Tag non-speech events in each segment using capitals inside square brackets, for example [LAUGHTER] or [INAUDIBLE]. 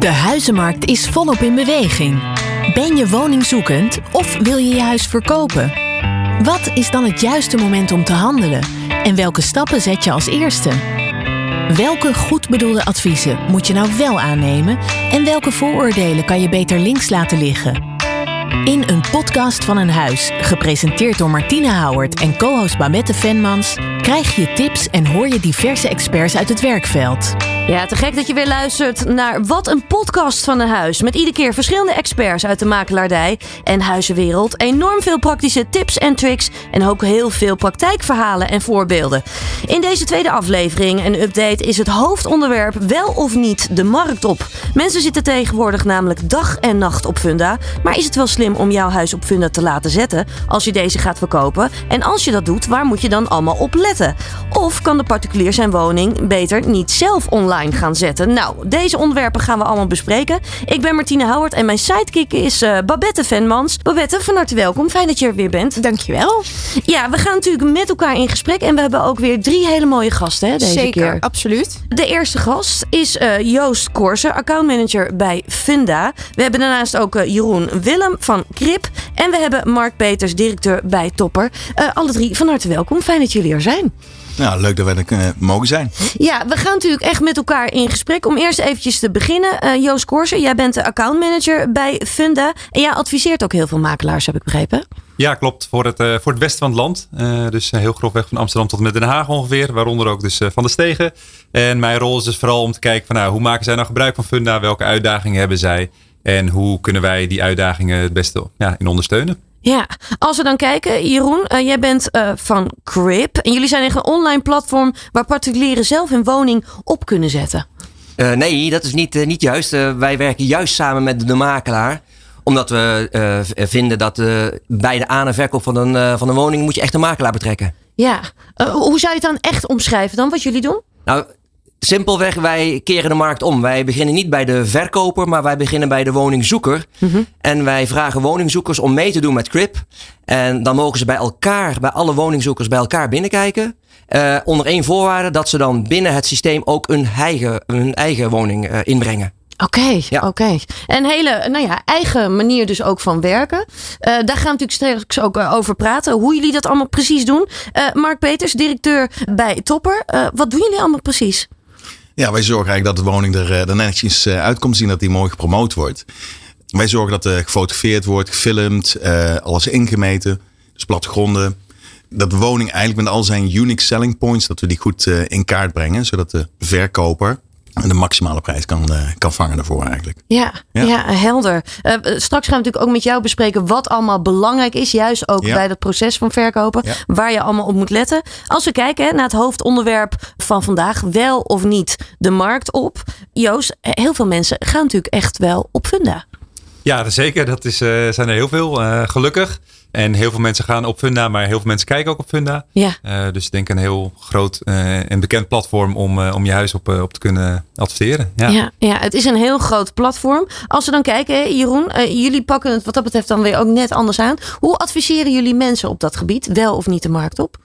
De huizenmarkt is volop in beweging. Ben je woningzoekend of wil je je huis verkopen? Wat is dan het juiste moment om te handelen? En welke stappen zet je als eerste? Welke goed bedoelde adviezen moet je nou wel aannemen en welke vooroordelen kan je beter links laten liggen? In een podcast van een huis, gepresenteerd door Martine Houwert en co-host Babette Venmans, krijg je tips en hoor je diverse experts uit het werkveld. Ja, te gek dat je weer luistert naar Wat een podcast van een huis. Met iedere keer verschillende experts uit de makelaardij en huizenwereld. Enorm veel praktische tips en tricks en ook heel veel praktijkverhalen en voorbeelden. In deze tweede aflevering en update is het hoofdonderwerp wel of niet de markt op. Mensen zitten tegenwoordig namelijk dag en nacht op Funda. Maar is het wel slim om jouw huis op Funda te laten zetten als je deze gaat verkopen? En als je dat doet, waar moet je dan allemaal op letten? Of kan de particulier zijn woning beter niet zelf online gaan zetten. Nou, deze onderwerpen gaan we allemaal bespreken. Ik ben Martine Howard en mijn sidekick is uh, Babette Venmans. Babette, van harte welkom. Fijn dat je er weer bent. Dankjewel. Ja, we gaan natuurlijk met elkaar in gesprek en we hebben ook weer drie hele mooie gasten hè, deze Zeker, keer. absoluut. De eerste gast is uh, Joost Korsen, accountmanager bij Funda. We hebben daarnaast ook uh, Jeroen Willem van Krip en we hebben Mark Peters, directeur bij Topper. alle drie van harte welkom. Fijn dat jullie er zijn. Nou, leuk dat wij er uh, mogen zijn. Ja, we gaan natuurlijk echt met elkaar in gesprek. Om eerst eventjes te beginnen. Uh, Joost Korsen, jij bent de accountmanager bij Funda. En jij adviseert ook heel veel makelaars, heb ik begrepen. Ja, klopt. Voor het, uh, voor het westen van het land. dus heel grofweg van Amsterdam tot en met Den Haag ongeveer. Waaronder ook dus van de stegen. En mijn rol is dus vooral om te kijken van nou, hoe maken zij nou gebruik van Funda? Welke uitdagingen hebben zij? En hoe kunnen wij die uitdagingen het beste ja, in ondersteunen? Ja, als we dan kijken, Jeroen, uh, jij bent uh, van Crip. En jullie zijn echt een online platform waar particulieren zelf hun woning op kunnen zetten. Uh, nee, dat is niet, niet juist. wij werken juist samen met de makelaar omdat we vinden dat bij de aan- en verkoop van een, van een woning moet je echt een makelaar betrekken. Ja, hoe zou je het dan echt omschrijven dan, wat jullie doen? Nou, Simpelweg, wij keren de markt om. Wij beginnen niet bij de verkoper, maar wij beginnen bij de woningzoeker. Mm -hmm. En wij vragen woningzoekers om mee te doen met Crip. En dan mogen ze bij elkaar, bij alle woningzoekers bij elkaar binnenkijken. Uh, onder één voorwaarde dat ze dan binnen het systeem ook hun eigen, hun eigen woning uh, inbrengen. Oké, okay, ja. oké. Okay. Een hele nou ja, eigen manier dus ook van werken. Uh, daar gaan we natuurlijk straks ook over praten. Hoe jullie dat allemaal precies doen. Mark Peters, directeur bij Topper. wat doen jullie allemaal precies? Ja, wij zorgen eigenlijk dat de woning er, er netjes uitkomt. Zien dat die mooi gepromoot wordt. Wij zorgen dat er gefotografeerd wordt, gefilmd, alles ingemeten. Dus plattegronden. Dat de woning eigenlijk met al zijn unique selling points, dat we die goed in kaart brengen. Zodat de verkoper de maximale prijs kan, uh, kan vangen daarvoor eigenlijk. Ja, ja. ja helder. Uh, straks gaan we natuurlijk ook met jou bespreken wat allemaal belangrijk is. Juist ook ja. bij dat proces van verkopen. Ja. Waar je allemaal op moet letten. Als we kijken hè, naar het hoofdonderwerp van vandaag. Wel of niet de markt op. Joost, heel veel mensen gaan natuurlijk echt wel op Funda. Ja, zeker. Dat is, uh, zijn er heel veel. gelukkig. En heel veel mensen gaan op Funda, maar heel veel mensen kijken ook op Funda. Ja. Uh, dus ik denk een heel groot en bekend platform om, om je huis op, op te kunnen adverteren. Ja. Ja, ja, het is een heel groot platform. Als we dan kijken, Jeroen, jullie pakken het wat dat betreft dan weer ook net anders aan. Hoe adviseren jullie mensen op dat gebied? Wel of niet de markt op?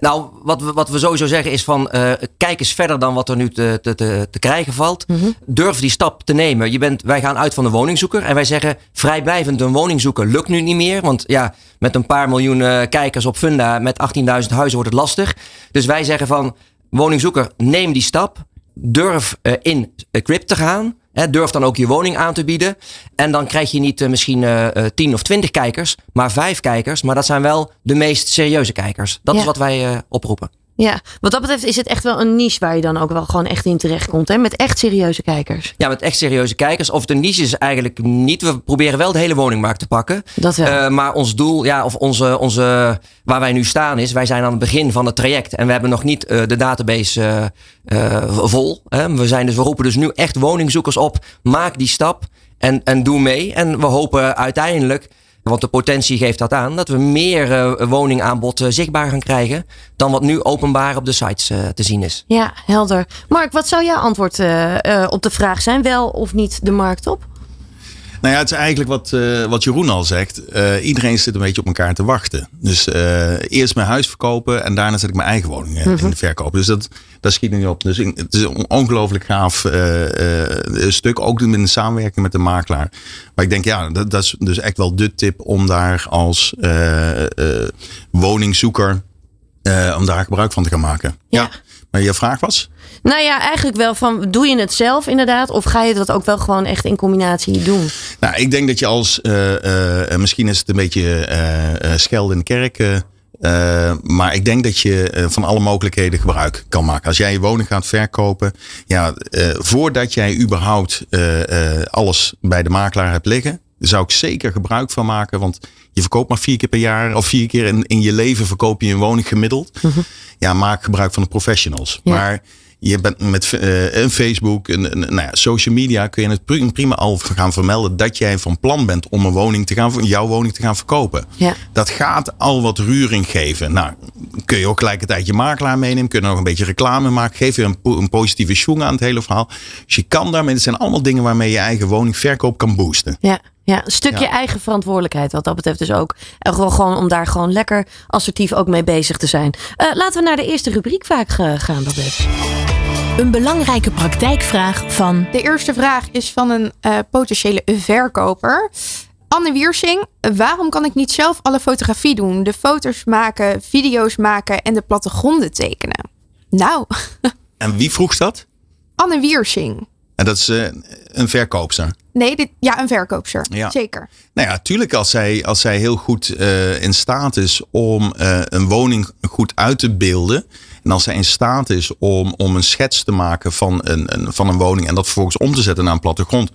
Nou, wat we, wat we sowieso zeggen is van uh, kijk eens verder dan wat er nu te, te, te, te krijgen valt. Mhm. Durf die stap te nemen. Je bent, wij gaan uit van de woningzoeker en wij zeggen vrijblijvend een woningzoeker lukt nu niet meer. Want ja, met een paar miljoen uh, kijkers op Funda met 18.000 huizen wordt het lastig. Dus wij zeggen van woningzoeker neem die stap. Durf uh, in Crip te gaan. He, durf dan ook je woning aan te bieden. En dan krijg je niet uh, misschien uh, 10 of 20 kijkers, maar 5 kijkers. Maar dat zijn wel de meest serieuze kijkers. Dat Ja. is wat wij uh, oproepen. Ja, wat dat betreft is het echt wel een niche waar je dan ook wel gewoon echt in terecht komt. Hè? Met echt serieuze kijkers. Ja, met echt serieuze kijkers. Of de niche is eigenlijk niet. We proberen wel de hele woningmarkt te pakken. Dat wel. Uh, maar ons doel, ja, of onze, onze, waar wij nu staan is, wij zijn aan het begin van het traject. En we hebben nog niet uh, de database uh, vol. Hè? We, zijn dus, we roepen dus nu echt woningzoekers op. Maak die stap en, en doe mee. En we hopen uiteindelijk want de potentie geeft dat aan. Dat we meer uh, woningaanbod uh, zichtbaar gaan krijgen. Dan wat nu openbaar op de sites uh, te zien is. Ja, helder. Mark, wat zou jouw antwoord op de vraag zijn? Wel of niet de markt op? Nou ja, het is eigenlijk wat, uh, wat Jeroen al zegt. Uh, iedereen zit een beetje op elkaar te wachten. Dus uh, eerst mijn huis verkopen en daarna zet ik mijn eigen woning in de verkoop. Dus dat, dat schiet niet op. Dus het is een ongelooflijk gaaf stuk. Ook in de samenwerking met de makelaar. Maar ik denk, ja, dat, dat is dus echt wel de tip om daar als woningzoeker om daar gebruik van te gaan maken. ja. ja. Maar je vraag was? Nou ja, eigenlijk wel van doe je het zelf inderdaad? Of ga je dat ook wel gewoon echt in combinatie doen? Nou, ik denk dat je als, uh, uh, misschien is het een beetje scheld in de kerk. maar ik denk dat je van alle mogelijkheden gebruik kan maken. Als jij je woning gaat verkopen, ja, voordat jij überhaupt alles bij de makelaar hebt liggen, zou ik zeker gebruik van maken. Want je verkoopt maar vier keer per jaar of vier keer in, in je leven verkoop je een woning gemiddeld. -hmm. Ja, maak gebruik van de professionals. Ja. Maar je bent met uh, een Facebook, een, een, nou ja, social media, kun je het prima al gaan vermelden dat jij van plan bent om een woning te gaan, jouw woning te gaan verkopen. Ja. Dat gaat al wat ruring geven. Nou, kun je ook gelijkertijd je makelaar meenemen, kun je nog een beetje reclame maken, geef je een, een positieve schwung aan het hele verhaal. Dus je kan daarmee, het zijn allemaal dingen waarmee je eigen woningverkoop kan boosten. Ja. Ja, een stukje ja. eigen verantwoordelijkheid wat dat betreft dus ook. En gewoon, gewoon om daar gewoon lekker assertief ook mee bezig te zijn. Uh, laten we naar de eerste rubriek vaak gaan, Babette. Een belangrijke praktijkvraag van... De eerste vraag is van een uh, potentiële verkoper. Anne Wiersing, waarom kan ik niet zelf alle fotografie doen? De foto's maken, video's maken en de plattegronden tekenen? Nou. [LAUGHS] En wie vroeg dat? Anne Wiersing. En dat is uh, een verkoopster? Nee, dit, ja, een verkoopster. Ja. Zeker. Nou ja, tuurlijk als zij, als zij heel goed uh, in staat is om uh, een woning goed uit te beelden. En als zij in staat is om, om een schets te maken van een, een, van een woning. En dat vervolgens om te zetten naar een plattegrond.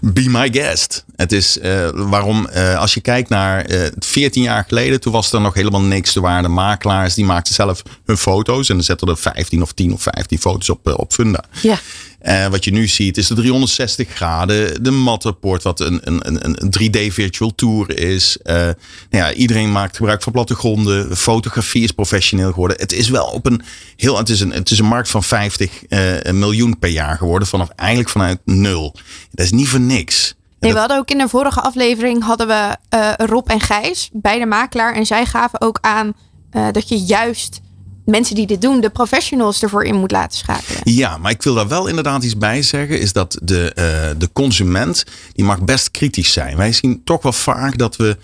Be my guest. Het is uh, waarom, als je kijkt naar uh, 14 jaar geleden, toen was er nog helemaal niks. Waren de makelaars die maakten zelf hun foto's en dan zetten er 15 of 10 of 15 foto's op, op Funda. Ja. Uh, wat je nu ziet is de 360 graden, de Matterport, wat een, een, een, een 3D virtual tour is. Uh, nou ja, iedereen maakt gebruik van plattegronden. Fotografie is professioneel geworden. Het is wel op een heel, het is een, het is een markt van 50 uh, miljoen per jaar geworden, vanaf eigenlijk vanuit nul. Dat is niet voor niks. Nee, we hadden ook in de vorige aflevering hadden we Rob en Gijs, beide makelaar, en zij gaven ook aan dat je juist mensen die dit doen, de professionals ervoor in moet laten schakelen. Ja, maar ik wil daar wel inderdaad iets bij zeggen. Is dat de, uh, de consument, die mag best kritisch zijn. Wij zien toch wel vaak dat we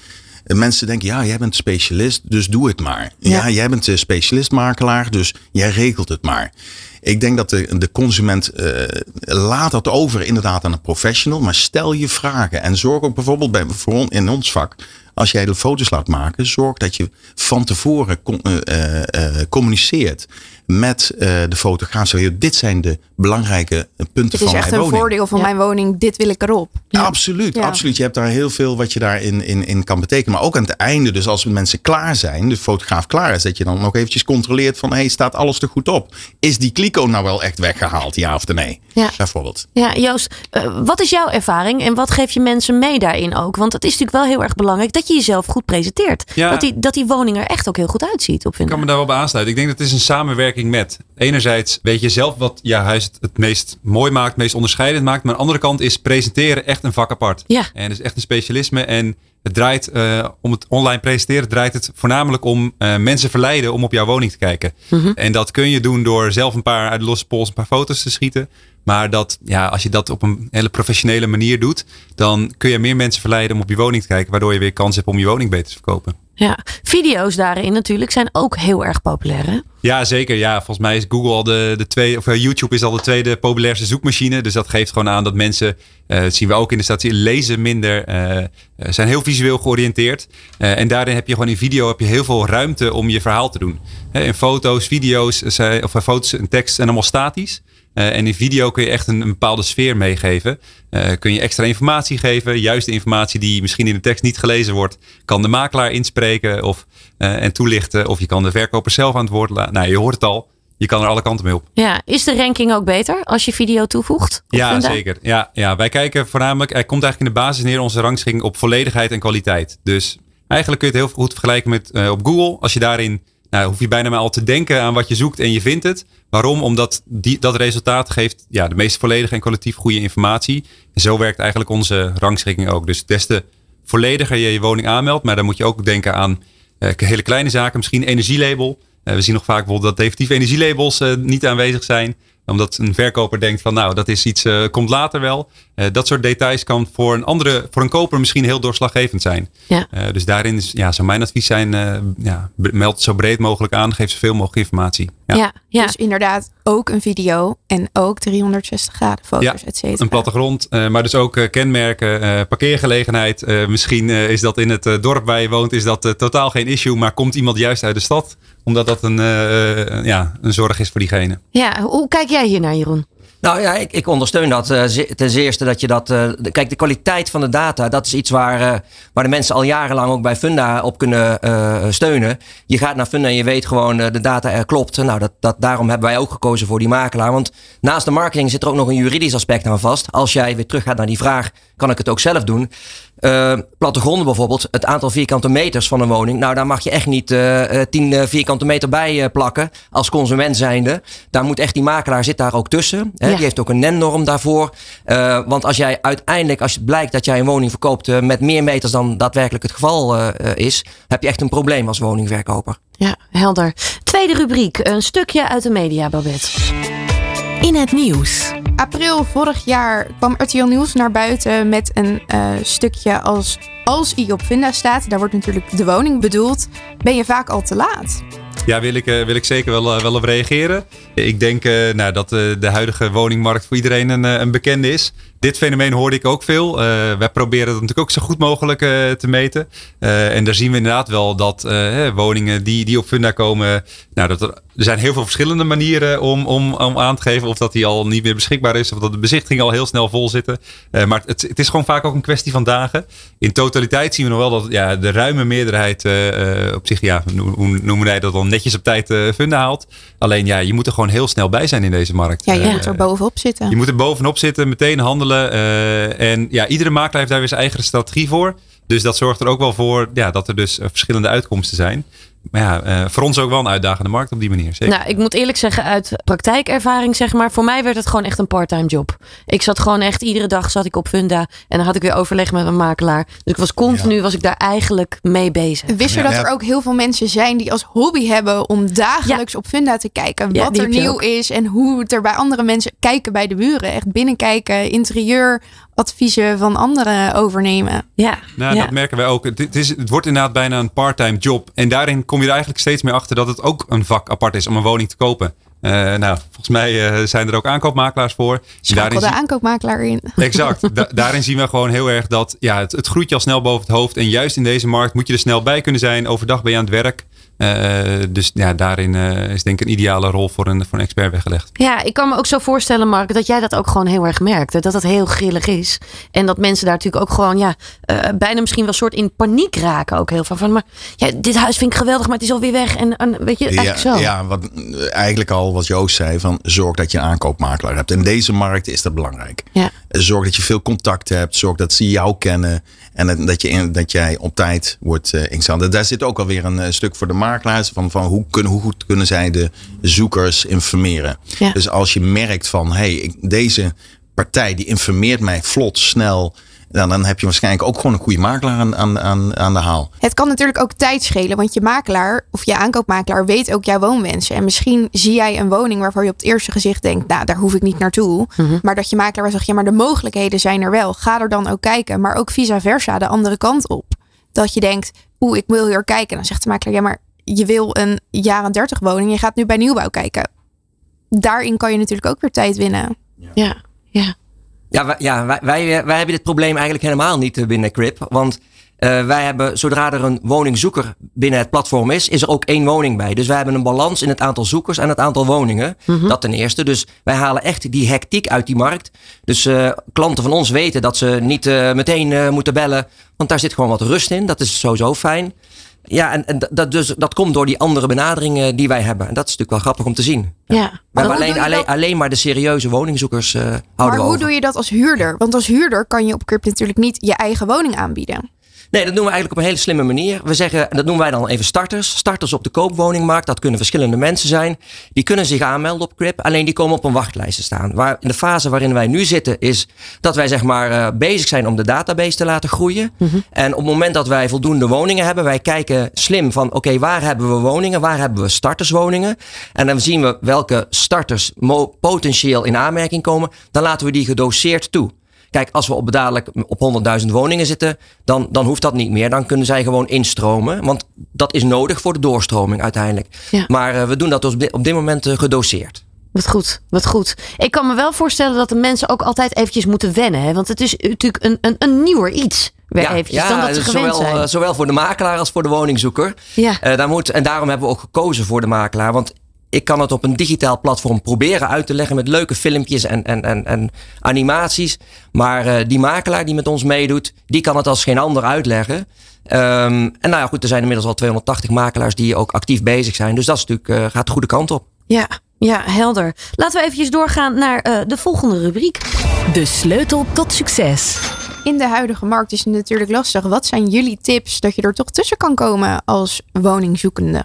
mensen denken, ja, jij bent specialist, dus doe het maar. Ja, ja jij bent de specialistmakelaar, dus jij regelt het maar. Ik denk dat de, de consument uh, laat dat over inderdaad aan een professional, maar stel je vragen en zorg ook bijvoorbeeld bij, voor in ons vak als jij de foto's laat maken, zorg dat je van tevoren uh, uh, communiceert met uh, de fotograaf. Dit zijn de belangrijke punten van mijn woning. Het is echt een voordeel van ja. mijn woning. Dit wil ik erop. Ja. Absoluut, ja. absoluut. Je hebt daar heel veel wat je daarin in, in kan betekenen. Maar ook aan het einde, dus als mensen klaar zijn, de fotograaf klaar is, dat je dan nog eventjes controleert van, hey, staat alles er goed op? Is die kliko nou wel echt weggehaald, ja of nee? Ja. Bijvoorbeeld. Ja, Joost, uh, wat is jouw ervaring en wat geef je mensen mee daarin ook? Want het is natuurlijk wel heel erg belangrijk dat je jezelf goed presenteert. Ja. Dat, die, dat die woning er echt ook heel goed uitziet. Op ik kan me daar wel bij aansluiten. Ik denk dat het is een samenwerking met. Enerzijds weet je zelf wat je huis het meest mooi maakt, het meest onderscheidend maakt. Maar aan de andere kant is presenteren echt een vak apart. Ja. En het is echt een specialisme. En het draait, uh, om het online presenteren, draait het voornamelijk om uh, mensen verleiden om op jouw woning te kijken. Mm -hmm. En dat kun je doen door zelf een paar uit de losse pols een paar foto's te schieten. Maar dat, ja, als je dat op een hele professionele manier doet, dan kun je meer mensen verleiden om op je woning te kijken, waardoor je weer kans hebt om je woning beter te verkopen. Ja, video's daarin natuurlijk zijn ook heel erg populair. Hè? Ja, zeker. Ja, volgens mij is Google al de, de tweede, of YouTube is al de tweede populairste zoekmachine. Dus dat geeft gewoon aan dat mensen, uh, dat zien we ook in de statistiek, lezen minder, uh, zijn heel visueel georiënteerd. Uh, en daarin heb je gewoon in video heb je heel veel ruimte om je verhaal te doen. in foto's, video's, of foto's en tekst zijn allemaal statisch. Uh, en in video kun je echt een, een bepaalde sfeer meegeven. Uh, kun je extra informatie geven. Juist de informatie die misschien in de tekst niet gelezen wordt, kan de makelaar inspreken of, uh, en toelichten. Of je kan de verkoper zelf aan het woord laten. Nou, je hoort het al. Je kan er alle kanten mee op. Ja, is de ranking ook beter als je video toevoegt? Ja, zeker. Ja, ja, wij kijken voornamelijk, er komt eigenlijk in de basis neer onze rangschikking op volledigheid en kwaliteit. Dus eigenlijk kun je het heel goed vergelijken met op Google. Als je daarin Nou, hoef je bijna maar al te denken aan wat je zoekt en je vindt het. Waarom? Omdat die, dat resultaat geeft ja, de meest volledige en collectief goede informatie. En zo werkt eigenlijk onze rangschikking ook. Dus des te vollediger je je woning aanmeldt. Maar dan moet je ook denken aan uh, hele kleine zaken. Misschien energielabel. Uh, we zien nog vaak bijvoorbeeld dat definitieve energielabels uh, niet aanwezig zijn omdat een verkoper denkt van nou, dat is iets, uh, komt later wel. Uh, dat soort details kan voor een andere, voor een koper misschien heel doorslaggevend zijn. Ja. Uh, dus daarin is, ja, zou mijn advies zijn, ja, meld het zo breed mogelijk aan. Geef zoveel mogelijk informatie. Ja. Ja, ja. Dus inderdaad ook een video en ook 360 graden foto's, ja, et cetera. Een plattegrond, maar dus ook kenmerken, parkeergelegenheid. misschien is dat in het dorp waar je woont, is dat totaal geen issue. Maar komt iemand juist uit de stad? Omdat dat een, ja, een zorg is voor diegene. Ja, hoe kijk jij hier naar, Jeroen? Nou ja, ik, ik ondersteun dat uh, ten eerste dat je dat. Uh, kijk, de kwaliteit van de data, dat is iets waar, uh, waar de mensen al jarenlang ook bij Funda op kunnen steunen. Je gaat naar Funda en je weet gewoon de data er klopt. Nou, dat, dat, daarom hebben wij ook gekozen voor die makelaar. Want naast de marketing zit er ook nog een juridisch aspect aan vast. Als jij weer terug gaat naar die vraag, kan ik het ook zelf doen. Uh, plattegronden bijvoorbeeld, het aantal vierkante meters van een woning. Nou, daar mag je echt niet uh, 10 vierkante meter bij plakken als consument zijnde. Daar moet echt die makelaar zit daar ook tussen. Hè? Ja. Die heeft ook een NEN-norm daarvoor. Want als jij uiteindelijk, als het blijkt dat jij een woning verkoopt met meer meters dan daadwerkelijk het geval is, heb je echt een probleem als woningverkoper. Ja, helder. Tweede rubriek, een stukje uit de media, Babette. In het nieuws. April vorig jaar kwam RTL Nieuws naar buiten met een uh, stukje als als I op Funda staat, daar wordt natuurlijk de woning bedoeld, ben je vaak al te laat. Ja, wil ik, uh, wil ik zeker wel, uh, wel op reageren. Ik denk nou, dat de huidige woningmarkt voor iedereen een, een bekende is. Dit fenomeen hoorde ik ook veel. wij proberen het natuurlijk ook zo goed mogelijk te meten. en daar zien we inderdaad wel dat woningen die, die op Funda komen. Nou, dat er, er zijn heel veel verschillende manieren om, om, om aan te geven of dat die al niet meer beschikbaar is. Of dat de bezichtigingen al heel snel vol zitten. maar het, het is gewoon vaak ook een kwestie van dagen. In totaliteit zien we nog wel dat ja, de ruime meerderheid op zich, ja, hoe noemen wij dat dan, netjes op tijd funda haalt. Alleen ja, je moet er gewoon heel snel bij zijn in deze markt. Ja, je moet er bovenop zitten. Je moet er bovenop zitten, meteen handelen. Uh, en ja, iedere makelaar heeft daar weer zijn eigen strategie voor. Dus dat zorgt er ook wel voor ja, dat er dus verschillende uitkomsten zijn. Maar ja, uh, voor ons ook wel een uitdagende markt op die manier. Zeker. Nou, ik moet eerlijk zeggen, uit praktijkervaring zeg maar, voor mij werd het gewoon echt een parttime job. Ik zat gewoon echt, iedere dag zat ik op Funda en dan had ik weer overleg met een makelaar. Dus ik was continu, ja. was ik daar eigenlijk mee bezig. Wist je ja, dat ja. er ook heel veel mensen zijn die als hobby hebben om dagelijks op Funda te kijken wat er nieuw ook. is en hoe het er bij andere mensen kijken bij de buren. Echt binnenkijken, interieur, adviezen van anderen overnemen. Ja, nou, ja. dat merken wij ook. Het, is, het wordt inderdaad bijna een parttime job. En daarin kom je er eigenlijk steeds meer achter dat het ook een vak apart is om een woning te kopen. Uh, nou, volgens mij uh, zijn er ook aankoopmakelaars voor. Schakel de aankoopmakelaar in. [LAUGHS] Exact. Da daarin zien we gewoon heel erg dat ja, het, het groeit je al snel boven het hoofd. En juist in deze markt moet je er snel bij kunnen zijn. Overdag ben je aan het werk. Uh, dus ja, daarin uh, is denk ik een ideale rol voor een, voor een expert weggelegd. Ja, ik kan me ook zo voorstellen, Mark, dat jij dat ook gewoon heel erg merkt. Dat het heel grillig is. En dat mensen daar natuurlijk ook gewoon, ja, uh, bijna misschien wel soort in paniek raken. Ook heel veel van, maar ja, dit huis vind ik geweldig, maar het is alweer weg. En, en weet je, eigenlijk ja, zo. Ja, wat, eigenlijk al wat Joost zei, van zorg dat je een aankoopmakelaar hebt. In deze markt is dat belangrijk. Ja. Zorg dat je veel contact hebt. Zorg dat ze jou kennen. En dat, je in, dat jij op tijd wordt uh, ingesteld. Daar zit ook alweer een uh, stuk voor de makelaars. Van, van hoe, kunnen, hoe goed kunnen zij de zoekers informeren. Ja. Dus als je merkt van hey, deze partij die informeert mij vlot, snel. Dan, dan heb je waarschijnlijk ook gewoon een goede makelaar aan, aan, aan, aan de haal. Het kan natuurlijk ook tijd schelen, want je makelaar of je aankoopmakelaar weet ook jouw woonwensen. En misschien zie jij een woning waarvan je op het eerste gezicht denkt, nou daar hoef ik niet naartoe. Mhm. Maar dat je makelaar wel zegt, ja maar de mogelijkheden zijn er wel. Ga er dan ook kijken, maar ook vice versa de andere kant op. Dat je denkt, oeh ik wil hier kijken. Dan zegt de makelaar, ja maar je wil een jaren 30 woning, je gaat nu bij nieuwbouw kijken. Daarin kan je natuurlijk ook weer tijd winnen. Ja, ja. Ja, wij, ja wij, wij, wij hebben dit probleem eigenlijk helemaal niet binnen Crip. Want uh, wij hebben, zodra er een woningzoeker binnen het platform is, is er ook één woning bij. Dus wij hebben een balans in het aantal zoekers en het aantal woningen. Mhm. Dat ten eerste. Dus wij halen echt die hectiek uit die markt. Dus uh, klanten van ons weten dat ze niet uh, meteen moeten bellen. Want daar zit gewoon wat rust in. Dat is sowieso fijn. Ja, en, en dat, dus, dat komt door die andere benaderingen die wij hebben. En dat is natuurlijk wel grappig om te zien. Ja. ja. We hebben alleen, alleen, alleen maar de serieuze woningzoekers houden maar we hoe doe je dat als huurder? Want als huurder kan je op Crip natuurlijk niet je eigen woning aanbieden. Nee, dat doen we eigenlijk op een hele slimme manier. We zeggen, en dat noemen wij dan even starters. Starters op de koopwoningmarkt, dat kunnen verschillende mensen zijn. Die kunnen zich aanmelden op Crip, alleen die komen op een wachtlijst te staan. Waar, in de fase waarin wij nu zitten is dat wij zeg maar uh, bezig zijn om de database te laten groeien. Mm -hmm. En op het moment dat wij voldoende woningen hebben, wij kijken slim van oké, okay, waar hebben we woningen, waar hebben we starterswoningen. En dan zien we welke starters potentieel in aanmerking komen. Dan laten we die gedoseerd toe. Kijk, als we op dadelijk op 100.000 woningen zitten, dan, dan hoeft dat niet meer. Dan kunnen zij gewoon instromen. Want dat is nodig voor de doorstroming uiteindelijk. Ja. Maar uh, we doen dat dus op dit moment uh, gedoseerd. Wat goed, wat goed. Ik kan me wel voorstellen dat de mensen ook altijd eventjes moeten wennen. Hè? Want het is natuurlijk een, een, een nieuwer iets. Weer ja, eventjes, ja, dan dat ze gewend zowel, zijn. uh, zowel voor de makelaar als voor de woningzoeker. Ja. Uh, daar moet, en daarom hebben we ook gekozen voor de makelaar. Want ik kan het op een digitaal platform proberen uit te leggen met leuke filmpjes en, en, en, en animaties. Maar uh, die makelaar die met ons meedoet, die kan het als geen ander uitleggen. Um, en nou ja, goed, er zijn inmiddels al 280 makelaars die ook actief bezig zijn. Dus dat is natuurlijk, uh, gaat de goede kant op. Ja, ja, helder. Laten we eventjes doorgaan naar uh, de volgende rubriek. De sleutel tot succes. In de huidige markt is het natuurlijk lastig. Wat zijn jullie tips dat je er toch tussen kan komen als woningzoekende?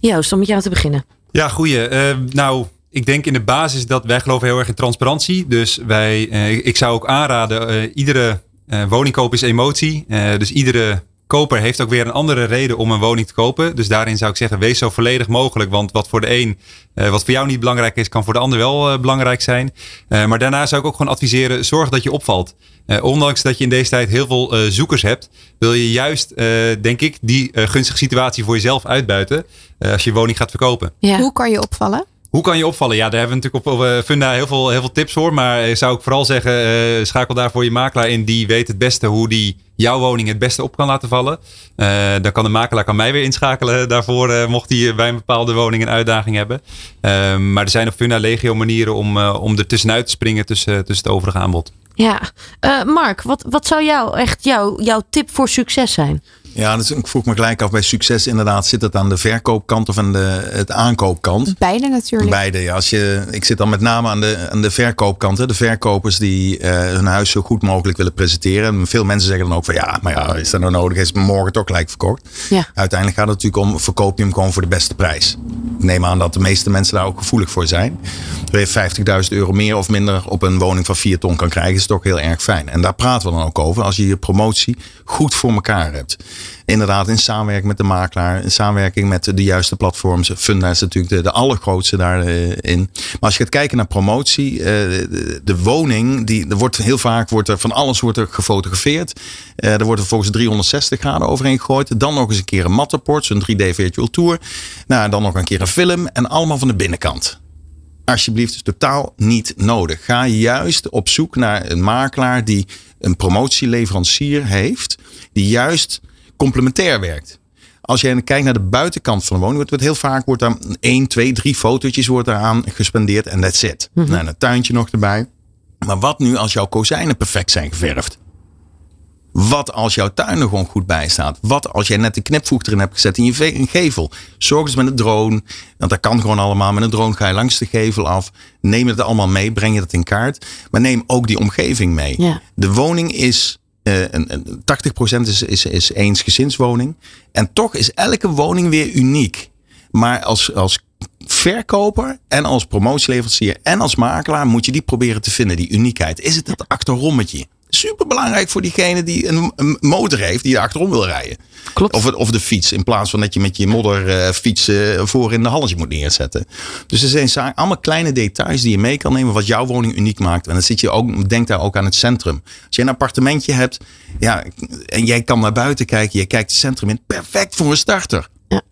Joost, om met jou te beginnen. Ja, goeie. Uh, nou, ik denk in de basis dat wij geloven heel erg in transparantie. Dus wij, uh, ik zou ook aanraden, uh, iedere woningkoop is emotie. dus iedere koper heeft ook weer een andere reden om een woning te kopen. Dus daarin zou ik zeggen, wees zo volledig mogelijk. Want wat voor de een, uh, wat voor jou niet belangrijk is, kan voor de ander wel uh, belangrijk zijn. Uh, maar daarna zou ik ook gewoon adviseren, zorg dat je opvalt. ondanks dat je in deze tijd heel veel zoekers hebt, wil je juist, denk ik, die gunstige situatie voor jezelf uitbuiten. als je woning gaat verkopen. Ja. Hoe kan je opvallen? Hoe kan je opvallen? Ja, daar hebben we natuurlijk op uh, Funda heel veel, heel veel tips voor. Maar zou ik vooral zeggen, uh, schakel daarvoor je makelaar in. Die weet het beste hoe die jouw woning het beste op kan laten vallen. Uh, dan kan de makelaar kan mij weer inschakelen daarvoor. mocht hij bij een bepaalde woning een uitdaging hebben. maar er zijn op Funda legio manieren om, om er tussenuit te springen tussen, tussen het overige aanbod. Ja, Mark, wat, wat zou jou echt jouw, jouw tip voor succes zijn? Ja, dus ik vroeg me gelijk af bij succes inderdaad. Zit het aan de verkoopkant of aan de het aankoopkant? Beide natuurlijk. Beide, ja. Als je, ik zit dan met name aan de, aan de verkoopkant. Hè. De verkopers die uh, hun huis zo goed mogelijk willen presenteren. En veel mensen zeggen dan ook van ja, maar ja, is dat nou nodig? Is het morgen toch gelijk verkocht? Ja. Uiteindelijk gaat het natuurlijk om, verkoop je hem gewoon voor de beste prijs. Ik neem aan dat de meeste mensen daar ook gevoelig voor zijn. Dat je 50.000 euro meer of minder op een woning van 4 ton kan krijgen, is toch heel erg fijn. En daar praten we dan ook over. Als je je promotie goed voor elkaar hebt inderdaad in samenwerking met de makelaar, in samenwerking met de juiste platforms. Funda is natuurlijk de, de allergrootste daarin. Maar als je gaat kijken naar promotie, de, de woning, die, er wordt heel vaak wordt er van alles wordt er gefotografeerd. Er wordt er volgens 360 graden overheen gegooid. Dan nog eens een keer een matterport, zo'n 3D virtual tour. Nou, dan nog een keer een film en allemaal van de binnenkant alsjeblieft is totaal niet nodig. Ga juist op zoek naar een makelaar die een promotieleverancier heeft, die juist complementair werkt. Als je kijkt naar de buitenkant van de woning, wordt heel vaak wordt daar één, twee, drie fotootjes wordt eraan gespendeerd en that's it. Mm -hmm. Nou, een tuintje nog erbij. Maar wat nu als jouw kozijnen perfect zijn geverfd? Wat als jouw tuin er gewoon goed bij staat? Wat als jij net de knipvoeg erin hebt gezet in je gevel? Zorg eens met een drone, want dat kan gewoon allemaal. Met een drone ga je langs de gevel af. Neem het allemaal mee, breng je dat in kaart. Maar neem ook die omgeving mee. Ja. De woning is uh, een, een 80% is, is, is eensgezinswoning. En toch is elke woning weer uniek. Maar als, als verkoper en als promotieleverancier en als makelaar moet je die proberen te vinden, die uniekheid. Is het dat achterommetje? Super belangrijk voor diegene die een, een, motor heeft die er achterom wil rijden. Klopt. Of, of de fiets, in plaats van dat je met je modderfiets uh, voor in de halletje moet neerzetten. Dus er zijn allemaal kleine details die je mee kan nemen wat jouw woning uniek maakt. En dan zit je ook, denk daar ook aan het centrum. Als je een appartementje hebt ja, en jij kan naar buiten kijken, je kijkt het centrum in, perfect voor een starter. Ja.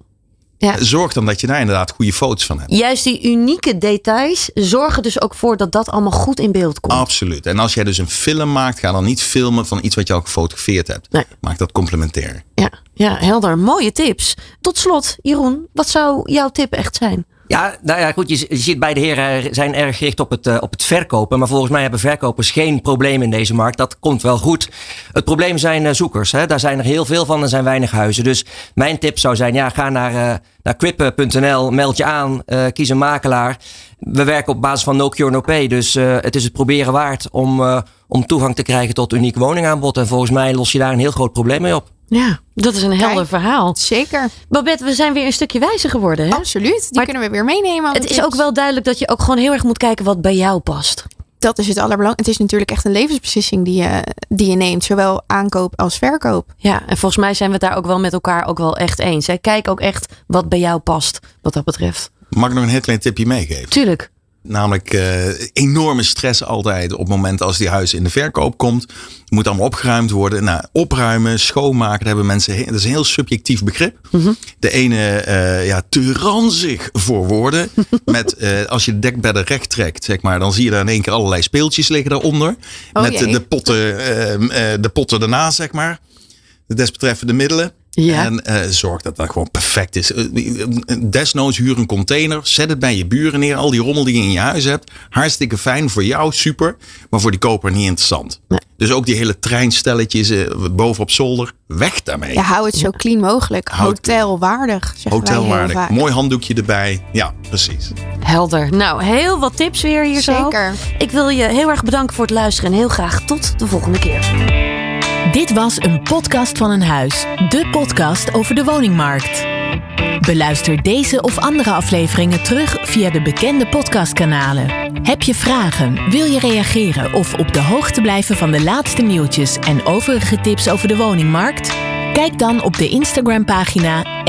Zorg dan dat je daar inderdaad goede foto's van hebt. Juist die unieke details zorgen dus ook voor dat dat allemaal goed in beeld komt. Absoluut. En als jij dus een film maakt, ga dan niet filmen van iets wat je al gefotografeerd hebt. Nee. Maak dat complementair. Ja, ja, helder. Mooie tips. Tot slot, Jeroen, wat zou jouw tip echt zijn? Ja, nou ja, goed. Je, ziet beide heren zijn erg gericht op het, uh, op het verkopen. Maar volgens mij hebben verkopers geen probleem in deze markt. Dat komt wel goed. Het probleem zijn uh, zoekers. Hè. Daar zijn er heel veel van en zijn weinig huizen. Dus mijn tip zou zijn, ja, ga naar, uh, naar quippen.nl, meld je aan, kies een makelaar. We werken op basis van no cure no pay. Dus het is het proberen waard om, om toegang te krijgen tot uniek woningaanbod. En volgens mij los je daar een heel groot probleem mee op. Ja, dat is een helder Kijk, verhaal. Zeker. Babette, we zijn weer een stukje wijzer geworden. Hè? Absoluut. Die Maar kunnen we weer meenemen. Het is ook wel duidelijk dat je ook gewoon heel erg moet kijken wat bij jou past. Dat is het allerbelangrijkste. Het is natuurlijk echt een levensbeslissing die je, die je neemt. Zowel aankoop als verkoop. Ja, en volgens mij zijn we het daar ook wel met elkaar ook wel echt eens. Hè? Kijk ook echt wat bij jou past, wat dat betreft. Mag ik nog een heel klein tipje meegeven? Tuurlijk. Namelijk eh, enorme stress altijd op het moment als die huis in de verkoop komt. Moet allemaal opgeruimd worden. Nou, opruimen, schoonmaken, daar hebben mensen. he- Dat is een heel subjectief begrip. De ene eh, ja, te ranzig voor woorden. [LAUGHS] met eh, als je de dekbedden recht trekt, zeg maar, dan zie je daar in één keer allerlei speeltjes liggen daaronder. Oh met jee. de potten, eh, eh, de potten daarna, zeg maar. De desbetreffende middelen. Ja. En eh, zorg dat dat gewoon perfect is. Eh, Desnoods huur een container. Zet het bij je buren neer. Al die rommel die je in je huis hebt. Hartstikke fijn voor jou, super. Maar voor die koper niet interessant. Nee. Dus ook die hele treinstelletjes eh, boven op zolder. Weg daarmee. Ja, hou het zo clean mogelijk. Hotelwaardig. zeggen wij heel Hotelwaardig. vaak. Mooi handdoekje erbij. Ja, precies. Helder. Nou, heel wat tips weer hier zo. Zeker. Ik wil je heel erg bedanken voor het luisteren en heel graag tot de volgende keer. Dit was een podcast van een huis. De podcast over de woningmarkt. Beluister deze of andere afleveringen terug via de bekende podcastkanalen. Heb je vragen, wil je reageren of op de hoogte blijven van de laatste nieuwtjes en overige tips over de woningmarkt? Kijk dan op de Instagram pagina